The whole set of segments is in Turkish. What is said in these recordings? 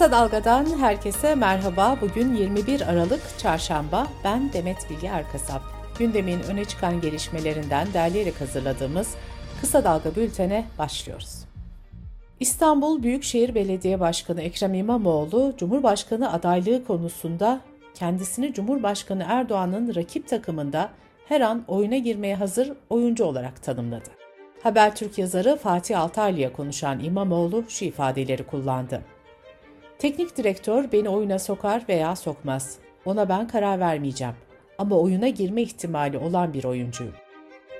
Kısa Dalga'dan herkese merhaba. Bugün 21 Aralık Çarşamba. Ben Demet Bilge Erkasap. Gündemin öne çıkan gelişmelerinden derleyerek hazırladığımız Kısa Dalga bültene başlıyoruz. İstanbul Büyükşehir Belediye Başkanı Ekrem İmamoğlu, Cumhurbaşkanı adaylığı konusunda kendisini Cumhurbaşkanı Erdoğan'ın rakip takımında her an oyuna girmeye hazır oyuncu olarak tanımladı. Habertürk yazarı Fatih Altaylı'ya konuşan İmamoğlu şu ifadeleri kullandı. Teknik direktör beni oyuna sokar veya sokmaz. Ona ben karar vermeyeceğim. Ama oyuna girme ihtimali olan bir oyuncuyum.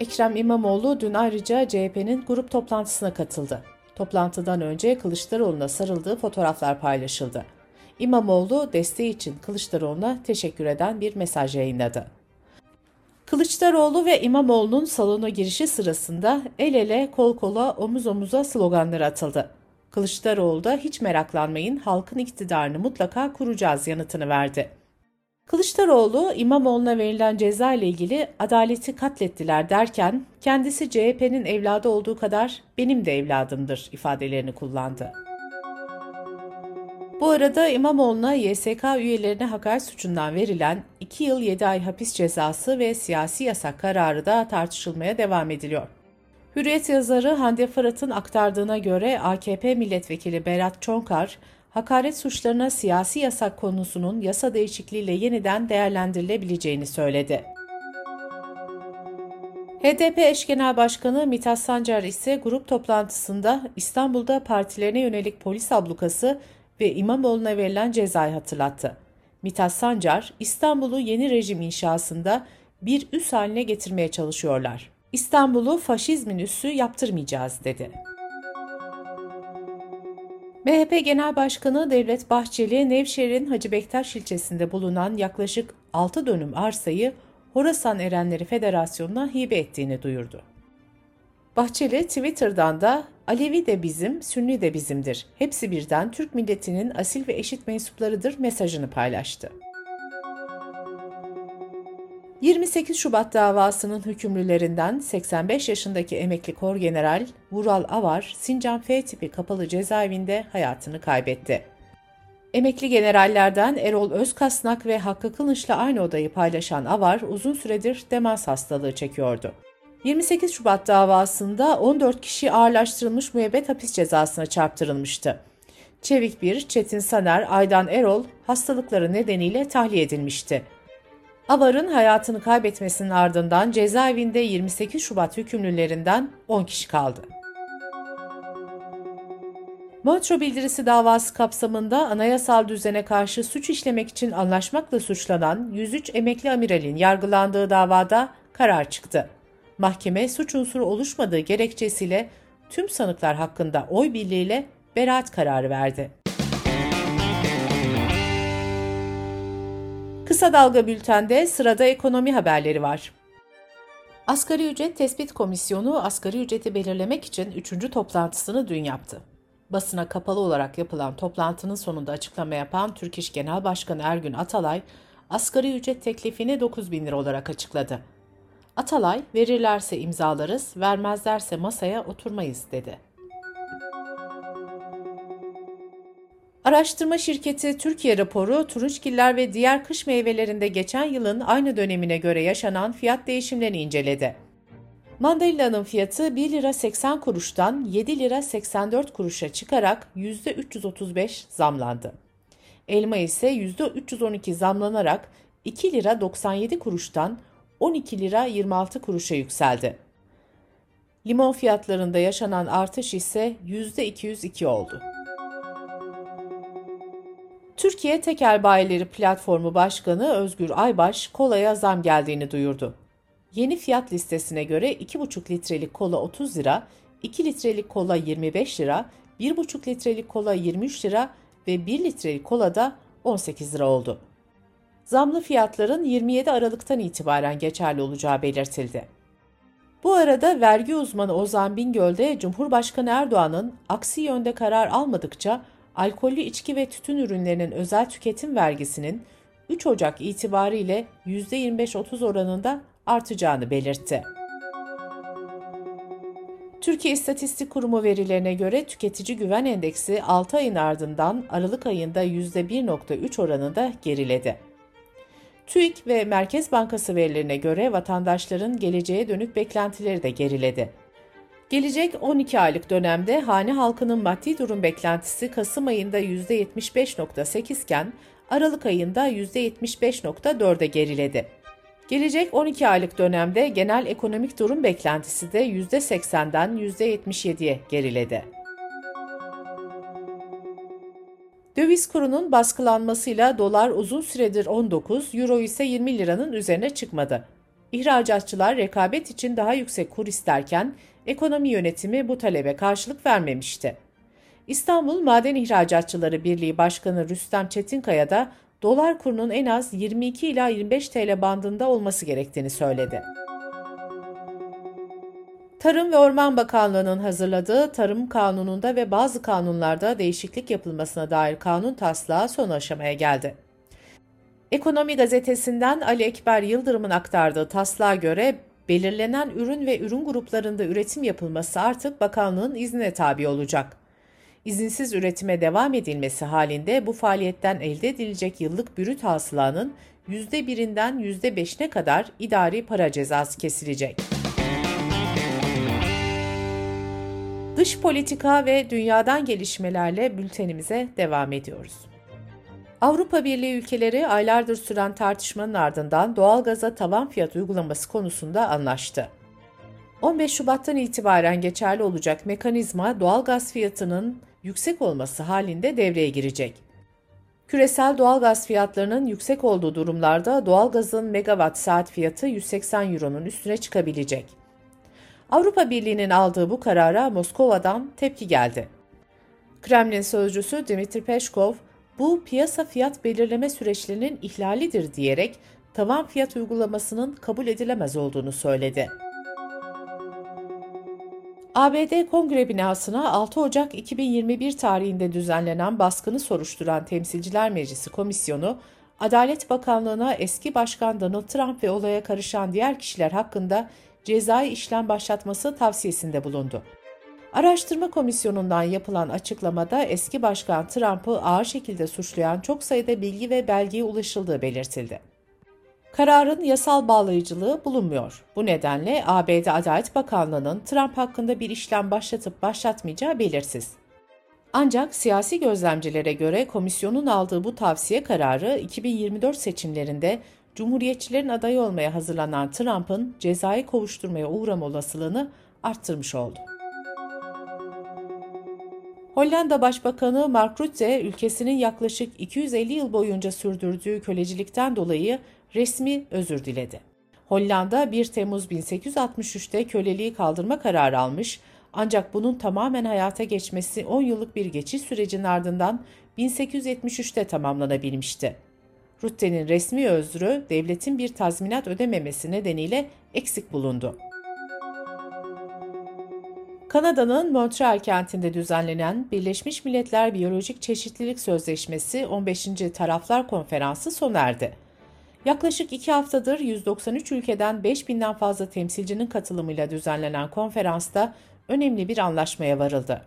Ekrem İmamoğlu dün ayrıca CHP'nin grup toplantısına katıldı. Toplantıdan önce Kılıçdaroğlu'na sarıldığı fotoğraflar paylaşıldı. İmamoğlu desteği için Kılıçdaroğlu'na teşekkür eden bir mesaj yayınladı. Kılıçdaroğlu ve İmamoğlu'nun salona girişi sırasında el ele, kol kola, omuz omuza sloganları atıldı. Kılıçdaroğlu da hiç meraklanmayın halkın iktidarını mutlaka kuracağız yanıtını verdi. Kılıçdaroğlu İmamoğlu'na verilen ceza ile ilgili adaleti katlettiler derken kendisi CHP'nin evladı olduğu kadar benim de evladımdır ifadelerini kullandı. Bu arada İmamoğlu'na YSK üyelerine hakaret suçundan verilen 2 yıl 7 ay hapis cezası ve siyasi yasak kararı da tartışılmaya devam ediliyor. Hürriyet yazarı Hande Fırat'ın aktardığına göre AKP milletvekili Berat Çonkar, hakaret suçlarına siyasi yasak konusunun yasa değişikliğiyle yeniden değerlendirilebileceğini söyledi. HDP eş genel başkanı Mithat Sancar ise grup toplantısında İstanbul'da partilerine yönelik polis ablukası ve İmamoğlu'na verilen cezayı hatırlattı. Mithat Sancar, İstanbul'u yeni rejim inşasında bir üs haline getirmeye çalışıyorlar. İstanbul'u faşizmin üssü yaptırmayacağız dedi. MHP Genel Başkanı Devlet Bahçeli, Nevşehir'in Hacı Bektaş ilçesinde bulunan yaklaşık 6 dönüm arsayı Horasan Erenleri Federasyonu'na hibe ettiğini duyurdu. Bahçeli Twitter'dan da Alevi de bizim, Sünni de bizimdir. Hepsi birden Türk milletinin asil ve eşit mensuplarıdır mesajını paylaştı. 28 Şubat davasının hükümlülerinden 85 yaşındaki emekli kor general Vural Avar, Sincan F tipi kapalı cezaevinde hayatını kaybetti. Emekli generallerden Erol Özkasnak ve Hakkı Kılıç'la aynı odayı paylaşan Avar uzun süredir demans hastalığı çekiyordu. 28 Şubat davasında 14 kişi ağırlaştırılmış müebbet hapis cezasına çarptırılmıştı. Çevik bir Çetin Saner, Aydan Erol hastalıkları nedeniyle tahliye edilmişti. Avar'ın hayatını kaybetmesinin ardından cezaevinde 28 Şubat hükümlülerinden 10 kişi kaldı. Montreux bildirisi davası kapsamında anayasal düzene karşı suç işlemek için anlaşmakla suçlanan 103 emekli amiralin yargılandığı davada karar çıktı. Mahkeme suç unsuru oluşmadığı gerekçesiyle tüm sanıklar hakkında oy birliğiyle beraat kararı verdi. Kısa Dalga Bülten'de sırada ekonomi haberleri var. Asgari Ücret Tespit Komisyonu asgari ücreti belirlemek için 3. toplantısını dün yaptı. Basına kapalı olarak yapılan toplantının sonunda açıklama yapan Türk İş Genel Başkanı Ergün Atalay, asgari ücret teklifini 9 bin lira olarak açıkladı. Atalay, verirlerse imzalarız, vermezlerse masaya oturmayız dedi. Araştırma şirketi Türkiye raporu, turunçgiller ve diğer kış meyvelerinde geçen yılın aynı dönemine göre yaşanan fiyat değişimlerini inceledi. Mandalina'nın fiyatı 1 lira 80 kuruştan 7 lira 84 kuruşa çıkarak %335 zamlandı. Elma ise %312 zamlanarak 2 lira 97 kuruştan 12 lira 26 kuruşa yükseldi. Limon fiyatlarında yaşanan artış ise %202 oldu. Türkiye Tekel Bayileri Platformu Başkanı Özgür Aybaş kolaya zam geldiğini duyurdu. Yeni fiyat listesine göre 2,5 litrelik kola 30 lira, 2 litrelik kola 25 lira, 1,5 litrelik kola 23 lira ve 1 litrelik kola da 18 lira oldu. Zamlı fiyatların 27 Aralık'tan itibaren geçerli olacağı belirtildi. Bu arada vergi uzmanı Ozan Bingöl de Cumhurbaşkanı Erdoğan'ın aksi yönde karar almadıkça alkollü içki ve tütün ürünlerinin özel tüketim vergisinin 3 Ocak itibariyle %25-30 oranında artacağını belirtti. Türkiye İstatistik Kurumu verilerine göre tüketici güven endeksi 6 ayın ardından Aralık ayında %1.3 oranında geriledi. TÜİK ve Merkez Bankası verilerine göre vatandaşların geleceğe dönük beklentileri de geriledi. Gelecek 12 aylık dönemde hane halkının maddi durum beklentisi Kasım ayında %75.8 iken Aralık ayında %75.4'e geriledi. Gelecek 12 aylık dönemde genel ekonomik durum beklentisi de %80'den %77'ye geriledi. Döviz kurunun baskılanmasıyla dolar uzun süredir 19, euro ise 20 liranın üzerine çıkmadı. İhracatçılar rekabet için daha yüksek kur isterken ekonomi yönetimi bu talebe karşılık vermemişti. İstanbul Maden İhracatçıları Birliği Başkanı Rüstem Çetinkaya da dolar kurunun en az 22 ila 25 TL bandında olması gerektiğini söyledi. Tarım ve Orman Bakanlığı'nın hazırladığı Tarım Kanunu'nda ve bazı kanunlarda değişiklik yapılmasına dair kanun taslağı son aşamaya geldi. Ekonomi gazetesinden Ali Ekber Yıldırım'ın aktardığı taslağa göre belirlenen ürün ve ürün gruplarında üretim yapılması artık bakanlığın iznine tabi olacak. İzinsiz üretime devam edilmesi halinde bu faaliyetten elde edilecek yıllık bürüt hasılanın %1'inden %5'ine kadar idari para cezası kesilecek. Dış politika ve dünyadan gelişmelerle bültenimize devam ediyoruz. Avrupa Birliği ülkeleri aylardır süren tartışmanın ardından doğalgaza tavan fiyat uygulaması konusunda anlaştı. 15 Şubat'tan itibaren geçerli olacak mekanizma doğalgaz fiyatının yüksek olması halinde devreye girecek. Küresel doğalgaz fiyatlarının yüksek olduğu durumlarda doğalgazın megawatt saat fiyatı 180 euronun üstüne çıkabilecek. Avrupa Birliği'nin aldığı bu karara Moskova'dan tepki geldi. Kremlin sözcüsü Dmitri Peskov, bu piyasa fiyat belirleme süreçlerinin ihlalidir diyerek tavan fiyat uygulamasının kabul edilemez olduğunu söyledi. ABD Kongre binasına 6 Ocak 2021 tarihinde düzenlenen baskını soruşturan Temsilciler Meclisi Komisyonu, Adalet Bakanlığı'na eski Başkan Donald Trump ve olaya karışan diğer kişiler hakkında cezai işlem başlatması tavsiyesinde bulundu. Araştırma komisyonundan yapılan açıklamada eski başkan Trump'ı ağır şekilde suçlayan çok sayıda bilgi ve belgeye ulaşıldığı belirtildi. Kararın yasal bağlayıcılığı bulunmuyor. Bu nedenle ABD Adalet Bakanlığı'nın Trump hakkında bir işlem başlatıp başlatmayacağı belirsiz. Ancak siyasi gözlemcilere göre komisyonun aldığı bu tavsiye kararı 2024 seçimlerinde Cumhuriyetçilerin adayı olmaya hazırlanan Trump'ın cezai kovuşturmaya uğrama olasılığını arttırmış oldu. Hollanda Başbakanı Mark Rutte, ülkesinin yaklaşık 250 yıl boyunca sürdürdüğü kölecilikten dolayı resmi özür diledi. Hollanda 1 Temmuz 1863'te köleliği kaldırma kararı almış ancak bunun tamamen hayata geçmesi 10 yıllık bir geçiş sürecinin ardından 1873'te tamamlanabilmişti. Rutte'nin resmi özrü devletin bir tazminat ödememesi nedeniyle eksik bulundu. Kanada'nın Montreal kentinde düzenlenen Birleşmiş Milletler Biyolojik Çeşitlilik Sözleşmesi 15. Taraflar Konferansı sona erdi. Yaklaşık iki haftadır 193 ülkeden 5000'den fazla temsilcinin katılımıyla düzenlenen konferansta önemli bir anlaşmaya varıldı.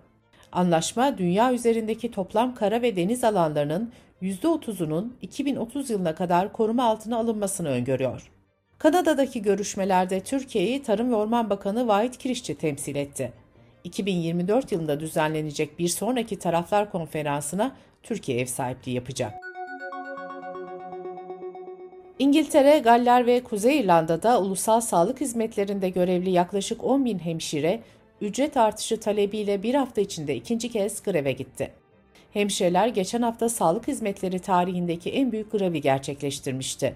Anlaşma, dünya üzerindeki toplam kara ve deniz alanlarının %30'unun 2030 yılına kadar koruma altına alınmasını öngörüyor. Kanada'daki görüşmelerde Türkiye'yi Tarım ve Orman Bakanı Vahit Kirişçi temsil etti. 2024 yılında düzenlenecek bir sonraki taraflar konferansına Türkiye ev sahipliği yapacak. İngiltere, Galler ve Kuzey İrlanda'da ulusal sağlık hizmetlerinde görevli yaklaşık 10 bin hemşire, ücret artışı talebiyle bir hafta içinde ikinci kez greve gitti. Hemşireler geçen hafta sağlık hizmetleri tarihindeki en büyük grevi gerçekleştirmişti.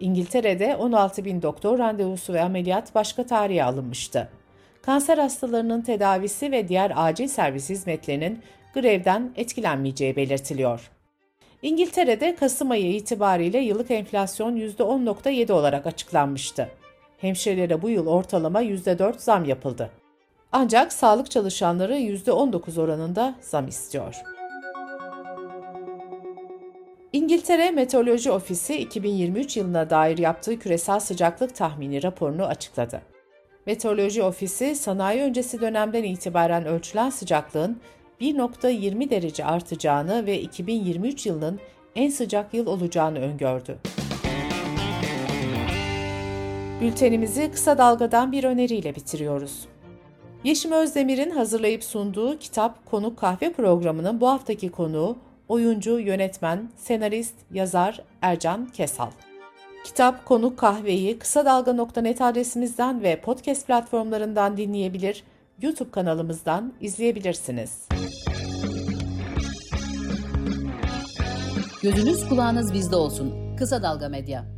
İngiltere'de 16 bin doktor randevusu ve ameliyat başka tarihe alınmıştı. Kanser hastalarının tedavisi ve diğer acil servis hizmetlerinin grevden etkilenmeyeceği belirtiliyor. İngiltere'de Kasım ayı itibariyle yıllık enflasyon %10.7 olarak açıklanmıştı. Hemşirelere bu yıl ortalama %4 zam yapıldı. Ancak sağlık çalışanları %19 oranında zam istiyor. İngiltere Meteoroloji Ofisi 2023 yılına dair yaptığı küresel sıcaklık tahmini raporunu açıkladı. Meteoroloji Ofisi sanayi öncesi dönemden itibaren ölçülen sıcaklığın 1.20 derece artacağını ve 2023 yılının en sıcak yıl olacağını öngördü. Bültenimizi kısa dalgadan bir öneriyle bitiriyoruz. Yeşim Özdemir'in hazırlayıp sunduğu kitap Konuk Kahve programının bu haftaki konuğu oyuncu, yönetmen, senarist, yazar Ercan Kesal. Kitap Konuk Kahve'yi kısa dalga.net adresimizden ve podcast platformlarından dinleyebilir, YouTube kanalımızdan izleyebilirsiniz. Gözünüz kulağınız bizde olsun. Kısa Dalga Medya.